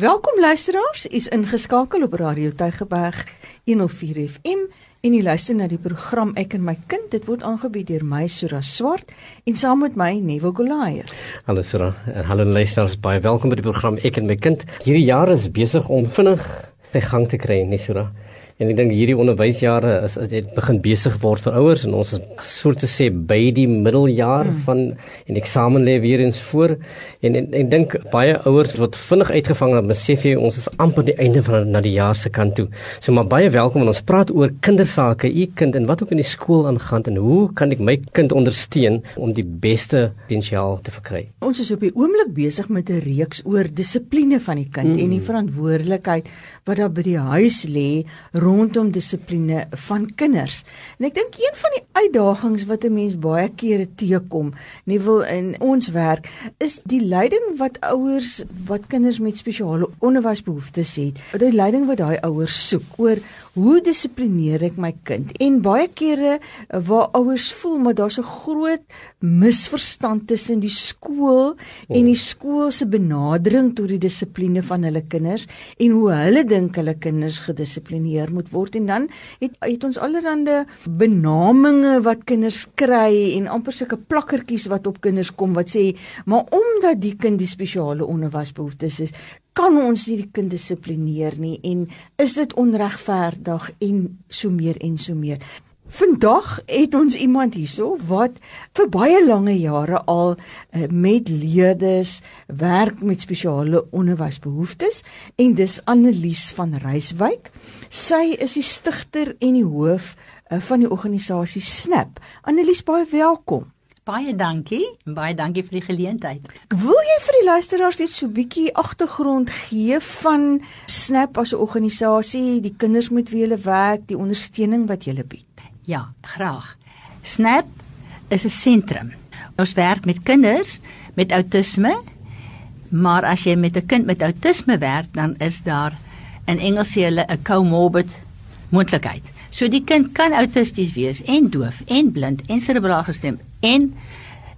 Welkom luisteraars, u is ingeskakel op Radio Tygerberg 104 FM en u luister na die program Ek en my kind. Dit word aangebied deur my Sura Swart en saam met my Nevo Golier. Hallo Sura, en hallo luisteraars, baie welkom by die program Ek en my kind. Hierdie jaar is besig om vinnig sy gang te kry, nee Sura. En ek dink hierdie onderwysjare is dit begin besig word vir ouers en ons is so te sê by die middeljaar mm. van en eksamen lê weer eens voor en en ek dink baie ouers wat vinnig uitgevang het besef jy ons is amper die einde van na die jaar se kant toe. So maar baie welkom en ons praat oor kindersake, u kind en wat ook in die skool aangaan en hoe kan ek my kind ondersteun om die beste potensiaal te verkry. Ons is op die oomblik besig met 'n reeks oor dissipline van die kind mm. en die verantwoordelikheid wat daar by die huis lê rondom dissipline van kinders. En ek dink een van die uitdagings wat 'n mens baie kere teekom, nie wil in ons werk, is die leiding wat ouers wat kinders met spesiale onderwysbehoeftes het. Die leiding wat daai ouers soek oor hoe dissiplineer ek my kind? En baie kere waar ouers voel maar daar's 'n groot misverstand tussen die skool en die skool se benadering tot die dissipline van hulle kinders en hoe hulle dink hulle kinders gedissiplineer moet word. En dan het het ons allerlei benamings wat kinders kry en amper sulke plakkertjies wat op kinders kom wat sê maar omdat die kind die spesiale onderwysbehoeftes is kan ons nie die kind dissiplineer nie en is dit onregverdig en so meer en so meer Vandag het ons iemand hierso wat vir baie lange jare al uh, met leerders werk met spesiale onderwysbehoeftes en dis Annelies van Reiswyk. Sy is die stigter en die hoof uh, van die organisasie Snap. Annelies, baie welkom. Baie dankie. Baie dankie vir die geleentheid. Wil jy vir die luisteraars net so 'n bietjie agtergrond gee van Snap as 'n organisasie, die kinders met wie jy werk, die ondersteuning wat jy bied? Ja, graag. Snap is 'n sentrum. Ons werk met kinders met outisme, maar as jy met 'n kind met outisme werk, dan is daar in Engels sê hulle 'n comorbid moontlikheid. So die kind kan autisties wees en doof en blind en serebraal gestremd en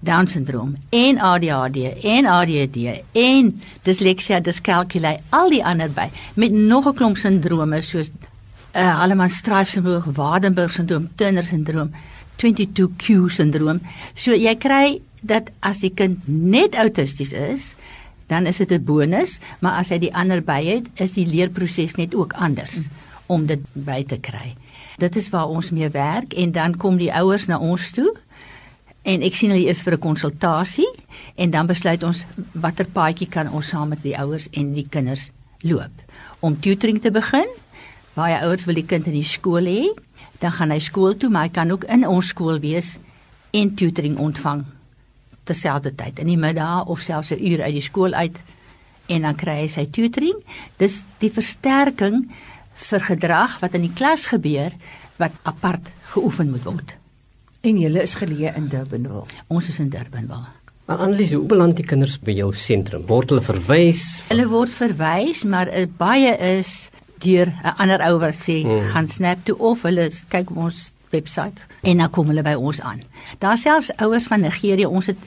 down syndroom en ADHD en ADD en disleksia, diskalkulie, al die ander by met nog 'n klomp sindrome soos uh, Halleman-Streiff syndroom, Waardenburg syndroom, Turner syndroom, 22q syndroom. So jy kry dat as die kind net autisties is, dan is dit 'n bonus, maar as hy die ander by het, is die leerproses net ook anders om dit by te kry. Dit is waar ons mee werk en dan kom die ouers na ons toe. En ek sien hulle eers vir 'n konsultasie en dan besluit ons watter paadjie kan ons saam met die ouers en die kinders loop om tutoring te begin baie ouers wil die kind in die skool hê, dan gaan hy skool toe, maar hy kan ook in ons skool wees en tutoring ontvang terselfdertyd in die middag of selfs 'n uur uit die skool uit en dan kry hy sy tutoring. Dis die versterking vir gedrag wat in die klas gebeur wat apart geoefen moet word. En julle is geleë in Durbanville. Ons is in Durbanville. Maar Annelies, hoe beland die kinders by jou sentrum? Word hulle verwys? Hulle word verwys, maar uh, baie is deur 'n ander ou wat sê hmm. gaan snap toe of hulle kyk op ons webwerf en dan kom hulle by ons aan. Daar selfs ouers van Nigerië, ons het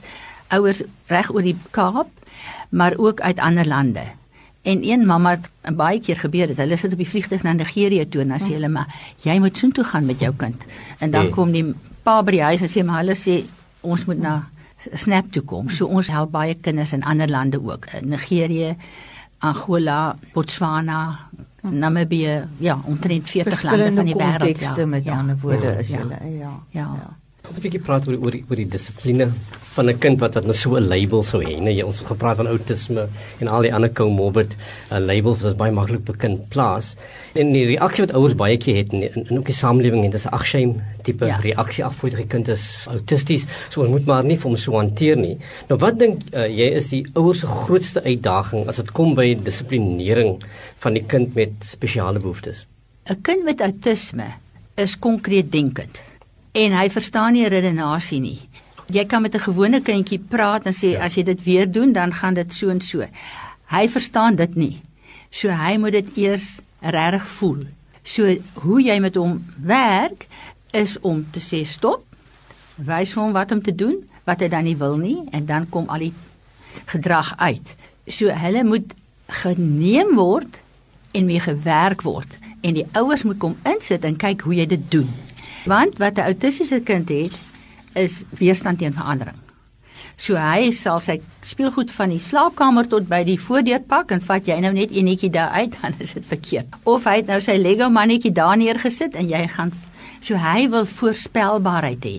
ouers reg oor die Kaap, maar ook uit ander lande. En een mamma het baie keer gebeur dit. Hulle sit op die vliegtuig na Nigerië toe en dan sê hulle maar jy moet soontoe gaan met jou kind. En dan nee. kom die pa by die huis en sê maar hulle sê ons moet na snap toe kom. So ons help baie kinders in ander lande ook. In Nigerië, Angola, Botswana, Namibië, ja, omtrent 40 lande van die wêreld. Ja, met ja, ander woorde ja, is ja, hulle, ja. Ja. ja. Wil 'n bietjie praat oor oor oor die dissipline van 'n kind wat wat nou so 'n label sou hê. Nee, ons het gepraat van outisme en al die ander comorbid uh, labels wat baie maklik by kind plaas. En die reaksie wat ouers baie keer het in in ook die samelewing en dis 'n agshame tipe ja. reaksie af voor die kind is autisties. So ons moet maar nie vir hom so hanteer nie. Nou wat dink uh, jy is die ouers se grootste uitdaging as dit kom by dissiplinering van die kind met spesiale behoeftes? 'n Kind met autisme is konkreet denkend en hy verstaan nie redenasie nie. Jy kan met 'n gewone kindjie praat en sê ja. as jy dit weer doen dan gaan dit so en so. Hy verstaan dit nie. So hy moet dit eers regtig voel. So hoe jy met hom werk is om te sê stop. Wys hom wat om te doen, wat hy dan nie wil nie en dan kom al die gedrag uit. So hulle moet geneem word en mee gewerk word en die ouers moet kom insit en kyk hoe jy dit doen. Want wat 'n autistiese kind het is weerstand teen verandering. So hy sal sy speelgoed van die slaapkamer tot by die voordeur pak en vat jy nou net enetjie daar uit dan is dit verkeerd. Of hy het nou sy Lego mannetjie daar neergesit en jy gaan so hy wil voorspelbaarheid hê.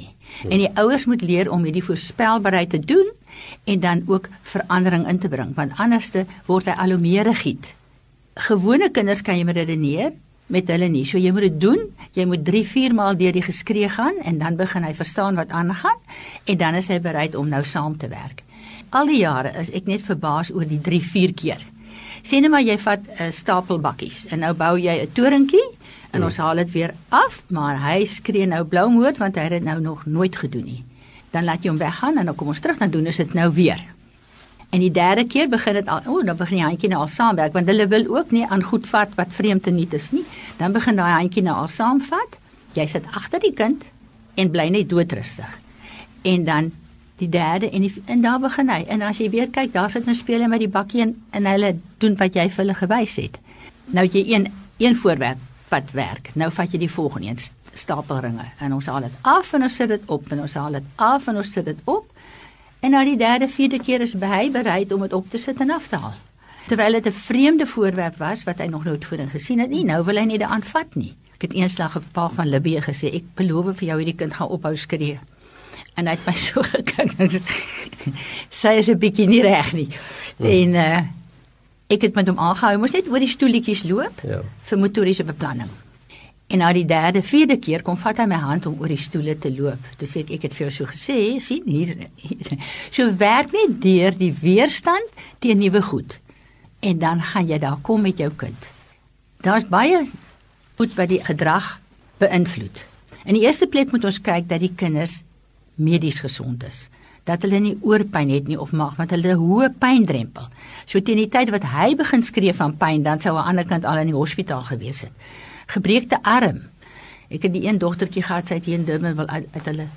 En die ouers moet leer om hierdie voorspelbaarheid te doen en dan ook verandering in te bring want anderste word hy al hoe meer rigied. Gewone kinders kan jy met redeneer, met hulle nie. So jy moet dit doen. Jy moet 3, 4 maal deur die geskree gaan en dan begin hy verstaan wat aangaan en dan is hy bereid om nou saam te werk. Al die jare is ek net verbaas oor die 3, 4 keer. Sien net maar jy vat 'n uh, stapel bakkies en nou bou jy 'n torentjie en ons haal dit weer af, maar hy skree nou blou moed want hy het dit nou nog nooit gedoen nie. Dan laat jy hom weggaan en dan kom ons terug dan doen ons dit nou weer. En die derde keer begin dit al, o, oh, dan begin die handjie nou al saamwerk want hulle wil ook nie aan goed vat wat vreemd en nuut is nie. Dan begin daai handjie nou al saamvat. Jy sit agter die kind en bly net doodrustig. En dan die derde en die, en daar begin hy. En as jy weer kyk, daar sit nou speler met die bakkie en, en hulle doen wat jy vir hulle gewys het. Nou jy een een voorwerp wat werk. Nou vat jy die volgende een stapelringe en ons haal dit af en ons sit dit op en ons haal dit af en ons sit dit op En na die derde, vierde keer is hy bereid om dit op te sit en af te haal. Terwyl dit 'n vreemde voorwerp was wat hy nog nooit voorheen gesien het nie, nou wil hy nie dit aanvat nie. Ek het eenslag 'n pa van Libbe gesê, ek beloof vir jou hierdie kind gaan ophou skree. En hy het my so gekyk. Sy is 'n bietjie nie reg nie. Hmm. En uh ek het met hom aangehou, moes net oor die stoeltjies loop ja. vir motoriese beplanning. En na die derde, vierde keer kom vat hy my hand om oor die stoele te loop. Toe sê ek ek het vir jou so gesê, sien hier. So werk net deur die weerstand teen nuwe goed. En dan gaan jy daar kom met jou kind. Daar's baie goed wat die gedrag beïnvloed. In die eerste plek moet ons kyk dat die kinders medies gesond is. Dat hulle nie oorpyn het nie of mag want hulle 'n hoë pyndrempel. So teen die tyd wat hy begin skree van pyn, dan sou 'n ander kind al in die hospitaal gewees het gebreekte arm. Ek het die een dogtertjie gehad, sy het hier in Durban wel uit, uit hulle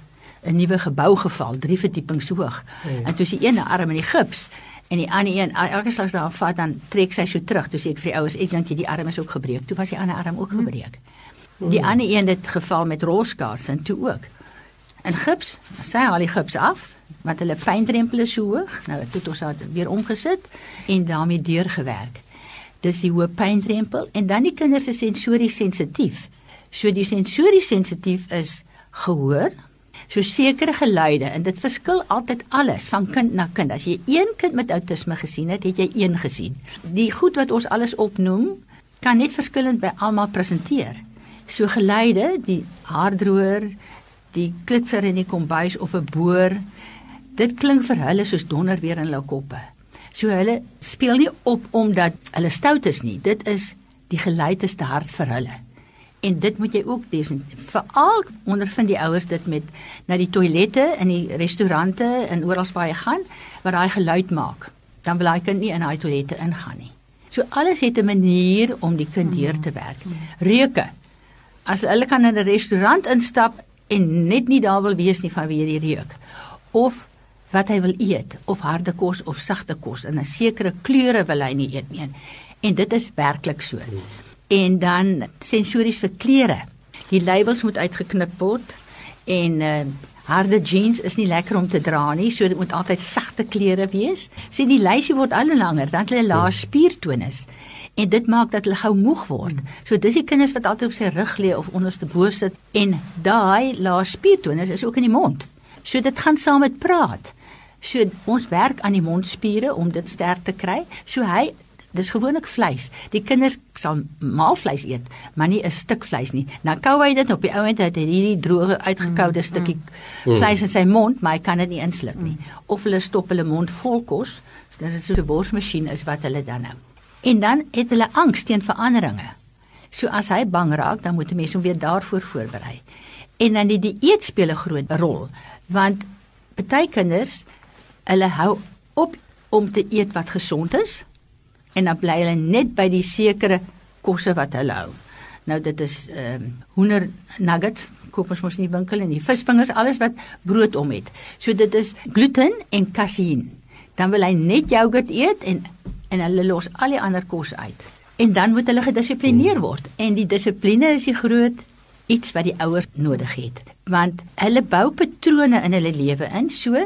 'n nuwe gebou geval, drie verdiepings hoog. Hmm. En toe sy een arm in die gips en die ander een elke slag daar vat dan trek sy so terug. Toe sê ek vir die ouers, ek dink die arm is ook gebreek. Toe was die ander arm ook gebreek. Hmm. Die ander een het geval met rolskaats en toe ook. En gips, sy haal die gips af want hulle fyndrempel is so hoog. Nou het ons dit weer omgesit en daarmee deurgewerk dis die hoë pyndrempel en dan die kinders is sensories sensitief. So die sensories sensitief is gehoor, so sekere geluide en dit verskil altyd alles van kind na kind. As jy een kind met outisme gesien het, het jy een gesien. Die goed wat ons alles opnoem, kan net verskillend by almal presenteer. So geluide, die haardroër, die klitser in die kombuis of 'n boor, dit klink vir hulle soos donder weer in hulle koppe. So hulle speel nie op omdat hulle stout is nie. Dit is die geluid is te hard vir hulle. En dit moet jy ook lees. Veral ondervind die ouers dit met na die toilette in die restaurante en oral waar jy gaan wat daai geluid maak. Dan wil hy kind nie in daai toilette ingaan nie. So alles het 'n manier om die kind deur te werk. Reuke. As hulle kan in 'n restaurant instap en net nie daar wil wees nie vanweë die reuk. Of wat hy wil eet of harde kos of sagte kos en 'n sekere kleure wil hy nie eet nie. En dit is werklik so. En dan sensories vir kleure. Die labels moet uitgeknip word en uh, harde jeans is nie lekker om te dra nie, so dit moet altyd sagte kleure wees. Sien die lysie word al hoe langer, dan hulle lae spiertonus en dit maak dat hulle gou moeg word. So dis die kinders wat altyd op sy rug lê of onderste bo sit en daai lae spiertonus is ook in die mond. So dit gaan saam met praat. So ons werk aan die mondspiere om dit sterk te kry. So hy dis gewoonlik vleis. Die kinders sal maalvleis eet, maar nie 'n stuk vleis nie. Nou kou hy dit op die ouend het hierdie droë uitgekoude mm, stukkie mm. vleis in sy mond, maar hy kan dit nie insluk nie. Of hulle stop hulle mond vol kos. Dis so 'n borsmasjien is wat hulle dan nou. En dan het hulle angs teen veranderinge. So as hy bang raak, dan moet 'n mens hom weer daarvoor voorberei. En dan die dieet speel 'n groot rol, want baie kinders hulle hou op om te eet wat gesond is en dan bly hulle net by die sekere kosse wat hulle hou. Nou dit is ehm um, hoender nuggets, koop ons mos nie winkel en die visvingers, alles wat brood om het. So dit is gluten en kasein. Dan wil hy net jogurt eet en en hulle los al die ander kos uit. En dan moet hulle gedissiplineer word en die dissipline is die groot iets wat die ouers nodig het want hulle bou patrone in hulle lewe in so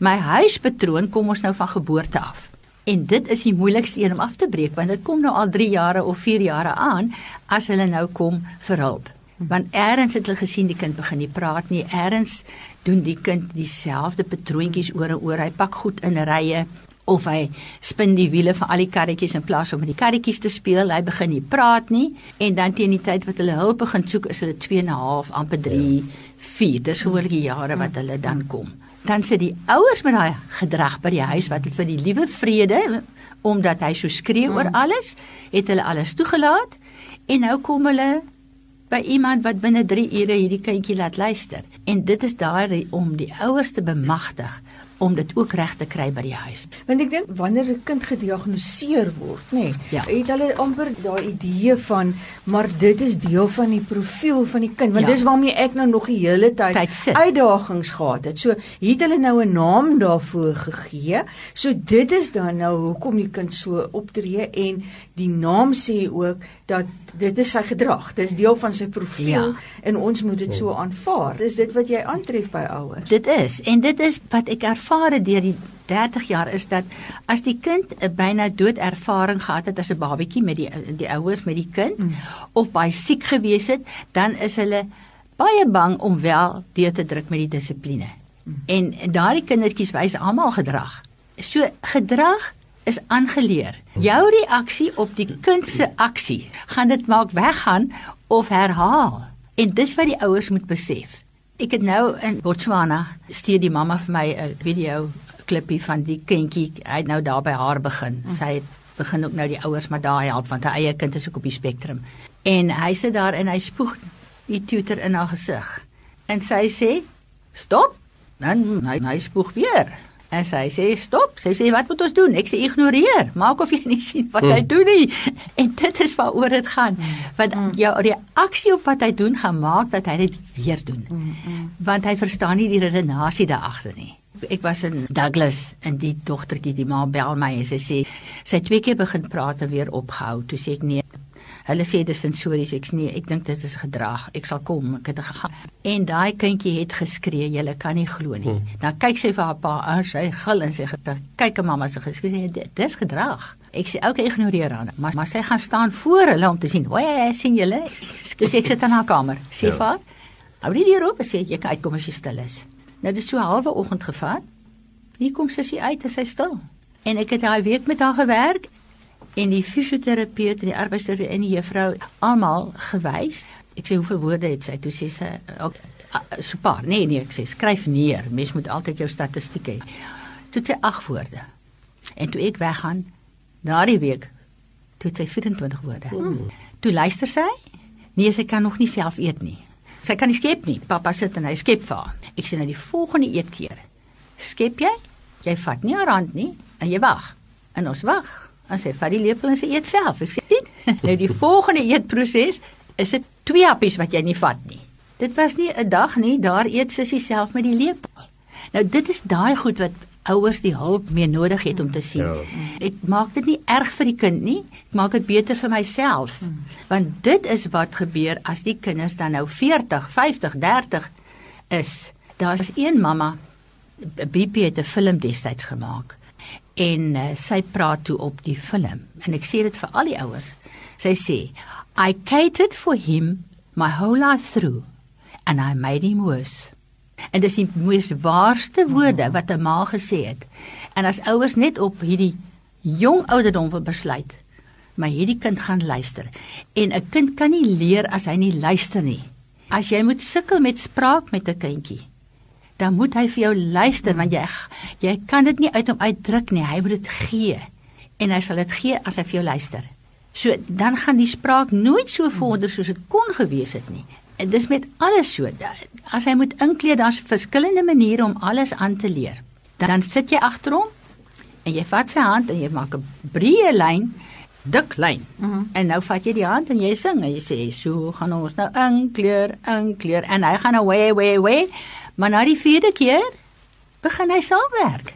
my huispatroon kom ons nou van geboorte af. En dit is die moeilikste een om af te breek want dit kom nou al 3 jare of 4 jare aan as hulle nou kom vir hulp. Want eers het hulle gesien die kind begin nie praat nie eers doen die kind dieselfde patroontjies oor en oor. Hy pak goed in rye of hy spin die wiele van al die karretjies in plaas om met die karretjies te speel, hy begin nie praat nie. En dan teen die tyd wat hulle hulp begin soek is hulle 2 en 'n half amper 3 4 dis gewoonlik die jare wat hulle dan kom dan sit die ouers met daai gedrag by die huis wat vir die liewe vrede omdat hy so skree oor alles het hulle alles toegelaat en nou kom hulle by iemand wat binne 3 ure hierdie kindjie laat luister en dit is daar om die ouers te bemagtig om dit ook reg te kry by die huis. Want ek dink wanneer 'n kind gediagnoseer word, nê, nee, Ja. het hulle amper daai idee van maar dit is deel van die profiel van die kind, want Ja. dis waarmee ek nou nog die hele tyd Tyd uitdagings gehad het. So het hulle nou 'n naam daarvoor gegee. So dit is dan nou hoekom die kind so optree en die naam sê ook dat dit is sy gedrag. Dis deel van sy profiel Ja. en ons moet dit so aanvaar. Dis dit wat jy aantref by ouers. Dit is en dit is wat ek ervaar het deur die 30 jaar is dat as die kind 'n byna doodervaring gehad het as 'n babatjie met die die ouers met die kind mm. of baie siek gewees het, dan is hulle baie bang om wel deur te druk met die dissipline. Mm. En daardie kindertjies wys almal gedrag. So gedrag is aangeleer. Jou reaksie op die kind se aksie gaan dit maak weggaan of herhaal. En dis wat die ouers moet besef. Ek het nou in Botswana stuur die mamma vir my 'n video klippie van die kindjie. Hy het nou daar by haar begin. Sy het begin ook nou die ouers maar daar help want haar eie kind is ook op die spektrum. En hy sit daar en hy spoeg die tutor in haar gesig. En sy sê: "Stop." Dan hy, hy spoeg weer. En sy sê: "Stop." Sy sê: "Wat moet ons doen?" Ek sê: "Ignoreer. Maak of jy nie sien wat hy doen nie." En dit is waaroor dit gaan. Want jou reaksie op wat hy doen gaan maak dat hy dit weer doen. Want hy verstaan nie die redenasie daar agter nie. Ek was in Douglas en die dogtertjie die ma bel my en sy sê sy twee keer begin praat en weer opgehou. Toe sê ek nee. Hulle sê dis sensories. Ek sê nee, ek dink dit is gedrag. Ek sal kom. Ek het gegaan. En daai kindjie het geskree, jy kan nie glo nie. Hmm. Dan kyk sy vir haar pa aan, sy gil en sy gesê, kyk mamma se geskree, dit dis gedrag. Ek sê okay, ignoreer haar. Maar maar sy gaan staan voor hulle om te sien. Hoe sien julle? Dis ek sit in haar kamer. Sê Ja. vir haar, hou deur oop en sê jy kan uitkom as jy stil is. Nou dis so halwe oggend gevat. Hier kom sussie uit en sy stil. En ek het daai week met haar gewerk en die fisioterapeut en die arbeidsterapeut en die juffrou almal gewys. Ek sê hoeveel woorde het sy? Toe sê sy ook ah, so paar. Nee nee, ek sê skryf neer. Mens moet altyd jou statistiek hê. Toe sy 8 woorde. En toe ek weggaan daardie week toe sy 24 woorde. Hmm. Toe luister sy. Nee, sy kan nog nie self eet nie. Sy kan nie skep nie. Pappa sit en hy skep vir haar. Ek sê nou die volgende eetkeer. Skep jy? Jy vat nie haar hand nie en jy wag. En ons wag. En sy vat die lepel en sy eet self. Ek sê sien. Nou die volgende eetproses is dit twee happies wat jy nie vat nie. Dit was nie 'n dag nie, daar eet sussie self met die lepel. Nou dit is daai goed wat ouers die hulp mee nodig het om te sien. Ja. Ek maak dit nie erg vir die kind nie, ek maak dit beter vir myself. Want dit is wat gebeur as die kinders dan nou 40, 50, 30 is. Daar's een mamma BP het 'n film destyds gemaak en uh, sy praat toe op die film en ek sê dit vir al die ouers. Sy sê, "I catered for him my whole life through and I made him worse." En dis die mees waarste woorde wat 'n ma gesê het. En as ouers net op hierdie jong ouderdom besluit, maar hierdie kind gaan luister. En 'n kind kan nie leer as hy nie luister nie. As jy moet sukkel met spraak met 'n kindjie, dan moet hy vir jou luister want jy jy kan dit nie uit hom uitdruk nie. Hy moet dit gee. En hy sal dit gee as hy vir jou luister. So dan gaan die spraak nooit so vorder soos dit kon gewees het nie. En dis met alles so. As hy moet inkleed, daar's verskillende maniere om alles aan te leer. Dan sit jy agter hom en jy vat sy hand en jy maak 'n breë lyn, dik lyn. Mm -hmm. En nou vat jy die hand en jy sing en jy sê, "So gaan ons nou inkleer, inkleer." En hy gaan nou way way way. Maar na die vierde keer begin hy saamwerk.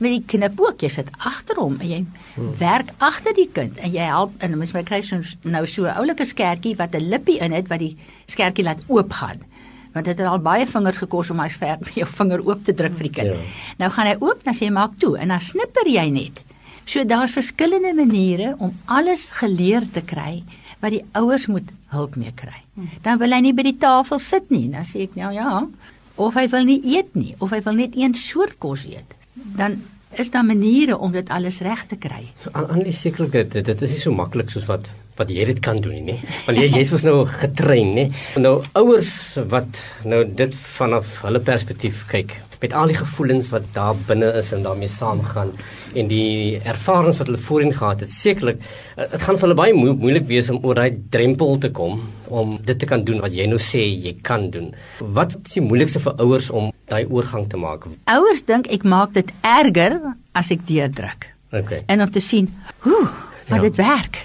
met die knip ook. Jy sit agter hom en jy hmm. werk agter die kind en jy help en mens my kry so nou so 'n oulike skertjie wat 'n lippie in het wat die skertjie laat oopgaan. Want dit het al baie vingers gekos om hy skerp met jou vinger oop te druk vir die kind. Ja. Nou gaan hy oop, dan sê hy maak toe en dan snipper jy net. So daar's verskillende maniere om alles geleer te kry wat die ouers moet hulp mee kry. Hmm. Dan wil hy nie by die tafel sit nie. Dan sê ek nou ja, of hy wil nie eet nie of hy wil net een soort kos eet. Dan is daar maniere om dit alles reg te kry. Aan aan die sekerlik dit dit is nie so maklik soos wat wat jy dit kan doen nie. Want jy jy's mos nou getrein, nê? Nou ouers wat nou dit vanaf hulle perspektief kyk met al die gevoelens wat daar binne is en daarmee saamgaan en die ervarings wat hulle voorheen gehad het. Sekerlik dit eh, gaan vir hulle baie mo moeilik wees om oor daai drempel te kom om dit te kan doen wat jy nou sê jy kan doen. Wat is die moeilikste vir ouers om daai oorgang te maak? Ouers dink ek maak dit erger as ek deurdruk. Okay. En om te sien, hoe, wat ja. dit werk.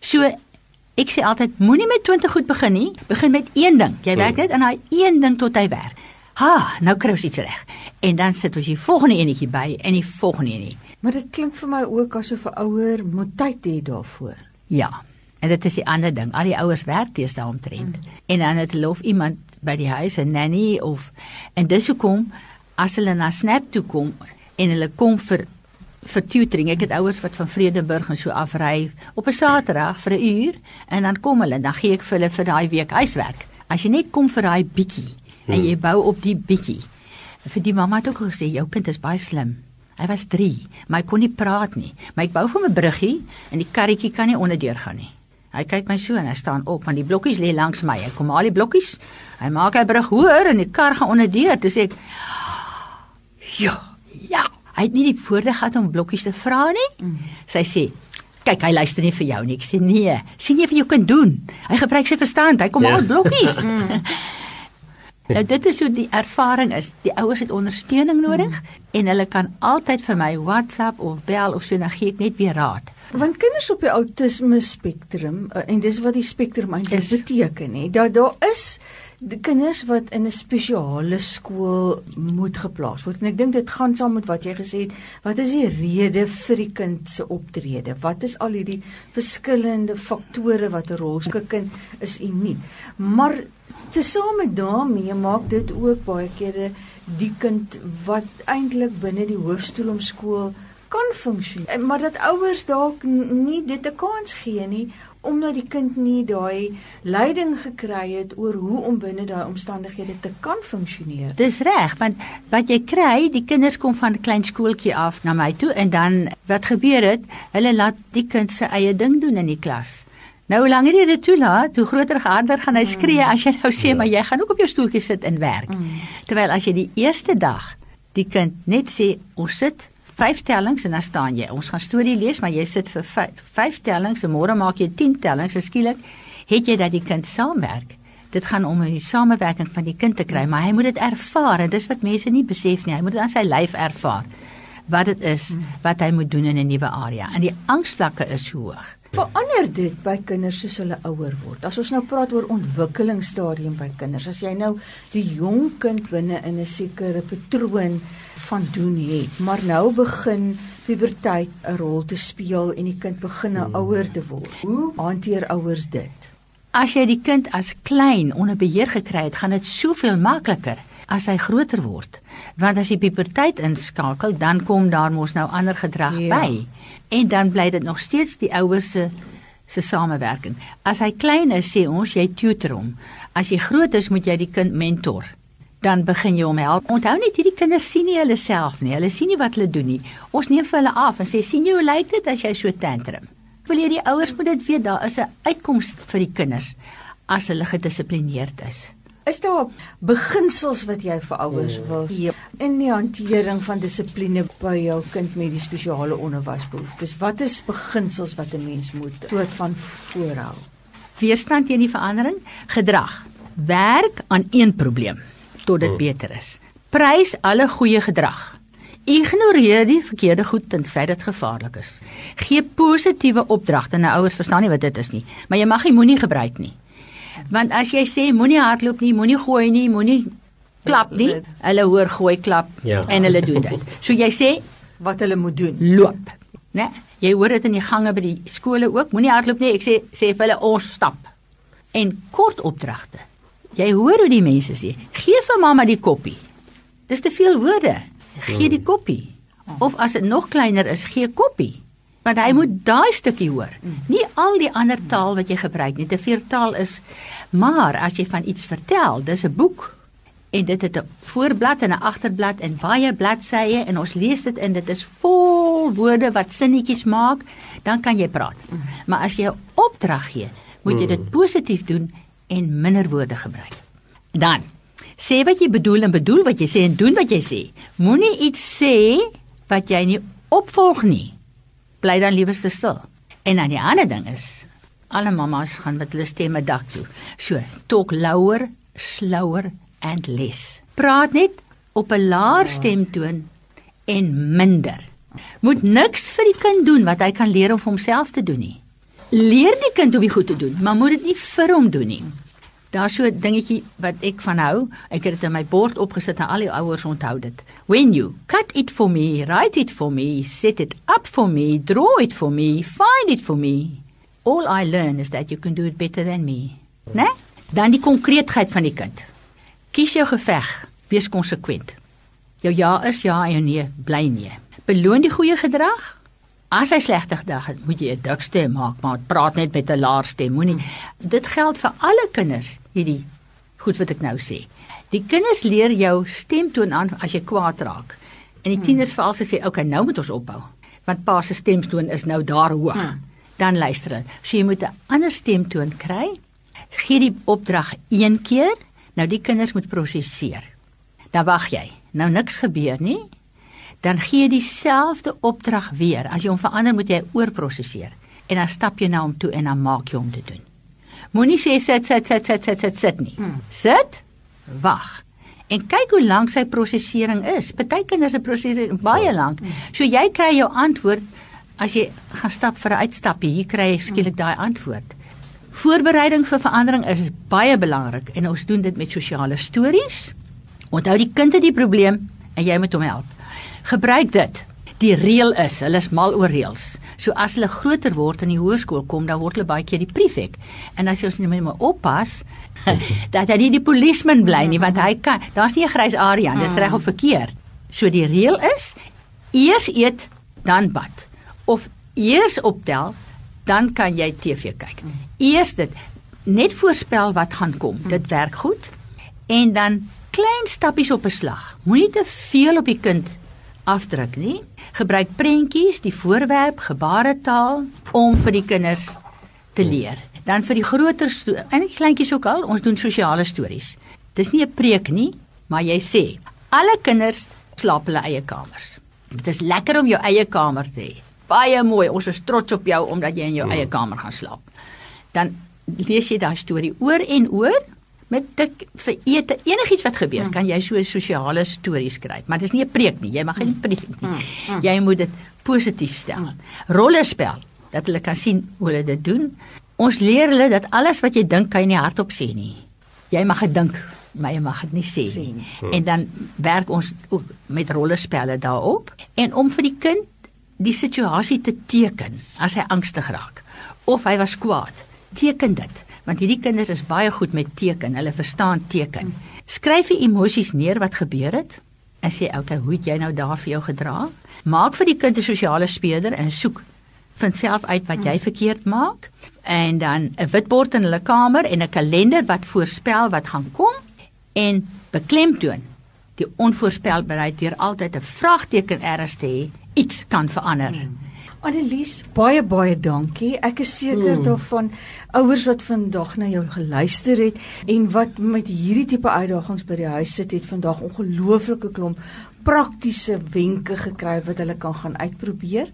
So ek sê altyd moenie met 20 goed begin nie, begin met een ding. Jy werk net aan daai een ding tot hy werk. Ha, nou kry ons iets reg. En dan sit ons die volgende enetjie by en die volgende enie. Maar dit klink vir my ook asof 'n ouer moet tyd hê daarvoor. Ja. En dit is die ander ding. Al die ouers werk teenoor omtrent. Mm. En dan het hulle of iemand by die huis 'n nanny of en dis hoekom as hulle na Snap toe kom en hulle kom vir vir tutoring. Ek het ouers wat van Vredenburg en so afry op 'n Saterdag vir 'n uur en dan kom hulle en dan gee ek vir hulle vir daai week huiswerk. As jy net kom vir daai bietjie hmm. en jy bou op die bietjie. Vir die mamma het ook gesê jou kind is baie slim. Hy was 3, maar hy kon nie praat nie. Maar ek bou vir 'n bruggie en die karretjie kan nie onderdeur gaan nie. Hy kyk my so en hy staan op want die blokkies lê langs my. Ek kom al die blokkies. Hy maak hy brug hoër en die kar gaan onderdeur. Toe sê ek: "Ja, ja." Hy het nie die woorde gehad om blokkies te vra nie. Mm. Sy sê: "Kyk, hy luister nie vir jou nie." Ek sê: "Nee, sien jy wat jy kan doen? Hy gebruik sy verstand. Hy kom ja. al blokkies." Mm. Nou dit is hoe die ervaring is. Die ouers het ondersteuning nodig hmm. en hulle kan altyd vir my WhatsApp of bel of so dan gee ek net weer raad. Want kinders op die outisme spektrum eh, en dis wat die spektrum eintlik beteken hè. Dat daar is die kinders wat in 'n spesiale skool moet geplaas word. En ek dink dit gaan saam met wat jy gesê het. Wat is die rede vir die kind se optrede? Wat is al hierdie verskillende faktore wat 'n rol speel? 'n Kind is uniek. Maar Tesame daarmee maak dit ook baie kere die kind wat eintlik binne die hoofstoelomskool kan funksioneer. Maar dat ouers dalk nie dit 'n kans gee nie omdat die kind nie daai leiding gekry het oor hoe om binne daai omstandighede te kan funksioneer. Dis reg, want wat jy kry, die kinders kom van 'n klein skooltjie af na my toe en dan wat gebeur het? Hulle laat die kind se eie ding doen in die klas. Nou hoe langer jy dit toelaat, hoe groter geharder gaan hy mm. skree as jy nou sê ja. maar jy gaan ook op jou stoeltjie sit en werk. Mm. Terwyl as jy die eerste dag die kind net sê ons sit vyf tellings en dan staan jy. Ons gaan storie lees, maar jy sit vir vyf, vyf tellings en môre maak jy 10 tellings. Skielik het jy dat die kind saamwerk. Dit gaan om 'n samewerking van die kind te kry, maar hy moet dit ervaar en dis wat mense nie besef nie. Hy moet dit aan sy lyf ervaar wat dit is mm. wat hy moet doen in 'n nuwe area. En die angsvlakke is hoog. Verander dit by kinders soos hulle ouer word. As ons nou praat oor ontwikkelingsstadium by kinders, as jy nou die jong kind binne in 'n sekere patroon van doen het, maar nou begin puberteit 'n rol te speel en die kind begin nou hmm. ouer te word. Hoe hanteer ouers dit? As jy die kind as klein onder beheer gekry het, gaan dit soveel makliker as hy groter word. Want as jy puberteit inskakel, dan kom daar mos nou ander gedrag ja. by. En dan bly dit nog steeds die ouers se se samewerking. As hy klein is, sê ons jy tutor hom. As jy groot is, moet jy die kind mentor. Dan begin jy hom help. Onthou net hierdie kinders sien nie hulle self nie. Hulle sien nie wat hulle doen nie. Ons neem vir hulle af en sê sien jy hoe lyk dit as jy so tantrum? Wil jy die ouers moet dit weet daar is 'n uitkoms vir die kinders as hulle gedissiplineerd is. Is daar beginsels wat jy vir ouers hmm. wil gee in die hantering van dissipline by jou kind met die spesiale onderwysbehoeftes? Wat is beginsels wat 'n mens moet soort van voorhou? Weerstand teen die verandering, gedrag. Werk aan een probleem tot dit hmm. beter is. Prys alle goeie gedrag. Ignoreer die verkeerde goed tensy dit gevaarlik is. Gee positiewe opdragte. Nou ouers verstaan nie wat dit is nie, maar jy mag nie moenie gebruik nie. Want as jy sê moenie hardloop nie, moenie gooi nie, moenie klap nie, hulle hoor gooi klap ja. en hulle doen dit. So jy sê wat hulle moet doen. Loop. Né? Jy hoor dit in die gange by die skole ook. Moenie hardloop nie. Ek sê sê vir hulle ons stap. En kort opdragte. Jy hoor hoe die mense sê, gee vir mamma die koppie. Dis te veel woorde. Gee die koppie. Of as dit nog kleiner is, gee koppie. Want hy moet daai stukkie hoor. Nie al die ander taal wat jy gebruik nie. Te veel taal is maar as jy van iets vertel, dis 'n boek en dit het 'n voorblad en 'n agterblad en baie bladsye en ons lees dit in dit is vol woorde wat sinnetjies maak, dan kan jy praat. Maar as jy 'n opdrag gee, moet jy dit positief doen en minder woorde gebruik. Dan sê wat jy bedoel en bedoel wat jy sê en doen wat jy sê. Moenie iets sê wat jy nie opvolg nie. Bly dan liewer stil. En dan die ander ding is alle mammas gaan met hulle stemme dak toe. So, talk louer, slower and less. Praat net op 'n laer stemtoon en minder. Moet niks vir die kind doen wat hy kan leer om vir homself te doen nie. Leer die kind hoe om goed te doen, maar moet dit nie vir hom doen nie. Daar's so 'n dingetjie wat ek van hou. Ek het dit in my bord opgesit en al die ouers onthou dit. When you cut it for me, write it for me, set it up for me, draw it for me, find it for me. All I learn is that you can do it better than me. Né? Dan die konkreetheid van die kind. Kies jou geveg, wees konsekwent. Jou ja is ja en jou nee bly nee. Beloon die goeie gedrag. As hy slegte gedrag het, moet jy 'n dik stem maak, maar praat net met 'n laer stem. Moenie dit geld vir alle kinders hierdie goed wat ek nou sê. Die kinders leer jou stemtoon aan as jy kwaad raak. En die tieners veral sê, "Oké, okay, nou moet ons ophou." Want pa se stemtoon is nou daar hoog. Hmm. Dan luister hulle. So jy moet 'n ander stemtoon kry. Gee die opdrag een keer. Nou die kinders moet prosesseer. Dan wag jy. Nou niks gebeur nie. Dan gee jy dieselfde opdrag weer. As jy hom verander, moet jy oorprosesseer. En dan stap jy na hom toe en dan maak jy hom te doen. Moenie sê sit sit sit sit sit sit sit nie. Hmm. Sit. Wag. En kyk hoe lank sy prosesering is. Party kinders se prosesering baie lank. So jy kry jou antwoord as jy gaan stap vir 'n uitstappie. Hier kry jy skielik daai antwoord. Voorbereiding vir verandering is baie belangrik en ons doen dit met sosiale stories. Onthou die kind het die probleem en jy moet hom help. Gebruik dit. Die reël is, hulle is mal oor reëls. So as hulle groter word in die hoërskool kom, dan word hulle baie keer die prefek. En as jy ons net maar oppas dat hy nie die polisieman bly nie, want hy kan, daar's nie 'n grys area, dis reg of verkeerd. So die reël is eers eet, dan bad. Of eers optel, dan kan jy TV kyk. Eers dit net voorspel wat gaan kom. Dit werk goed. En dan klein stappies op 'n slag. Moenie te veel op die kind afdruk nie. Gebruik prentjies, die voorwerp, gebaretaal om vir die kinders te leer. Dan vir die groter en die kleintjies ook al, ons doen sosiale stories. Dis nie 'n preek nie, maar jy sê alle kinders slaap hulle eie kamers. Dit is lekker om jou eie kamer te hê. Baie mooi. Ons is trots op jou omdat jy in jou eie kamer gaan slaap. Dan lees jy daai storie oor en oor met dit vir ete enigiets wat gebeur hmm. kan jy so 'n sosiale storie skryf. Maar dit is nie 'n preek nie jy mag nie preek nie. Hmm. jy moet dit positief stel. Rollerspel dat hulle kan sien hoe hulle dit doen. Ons leer hulle dat alles wat jy dink kan jy nie hardop sê nie. Jy mag dit dink maar jy mag dit nie sê nie. en dan werk ons ook met rollerspelle daarop. En om vir die kind die situasie te teken as hy angstig raak of hy was kwaad teken dit want hierdie kinders is baie goed met teken, hulle verstaan teken. Skryf die emosies neer wat gebeur het en sê okay, hoe het jy nou daar vir jou gedra? Maak vir die kind 'n sosiale speler en soek vind self uit wat jy verkeerd maak en dan 'n witbord in hulle kamer en 'n kalender wat voorspel wat gaan kom en beklemtoon die onvoorspelbaarheid deur altyd 'n vraagteken erns te hê iets kan verander. Hmm. Annelies, baie baie dankie. Ek is seker hmm. daarvan ouers wat vandag na jou geluister het en wat met hierdie tipe uitdagings by die huis sit het vandag ongelooflike klomp praktiese wenke gekry wat hulle kan gaan uitprobeer.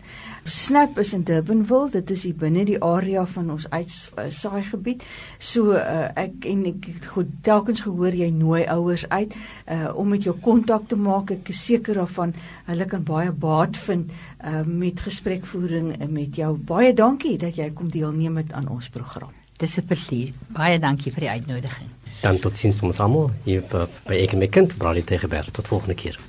Snap is in Durbanville, dit is hier binne die area van ons uitsaai gebied. So uh, ek en ek het goed telkens gehoor jy nooi ouers uit uh, om met jou kontak te maak. Ek is seker daarvan hulle kan baie baat vind uh, met gesprekvoering met jou. Baie dankie dat jy kom deelneem met aan ons program. Dis 'n plesier. Baie dankie vir die uitnodiging. Dan tot sins vir ons almal hier by Ekenmekend, Brali Tegeberg. Tot volgende keer.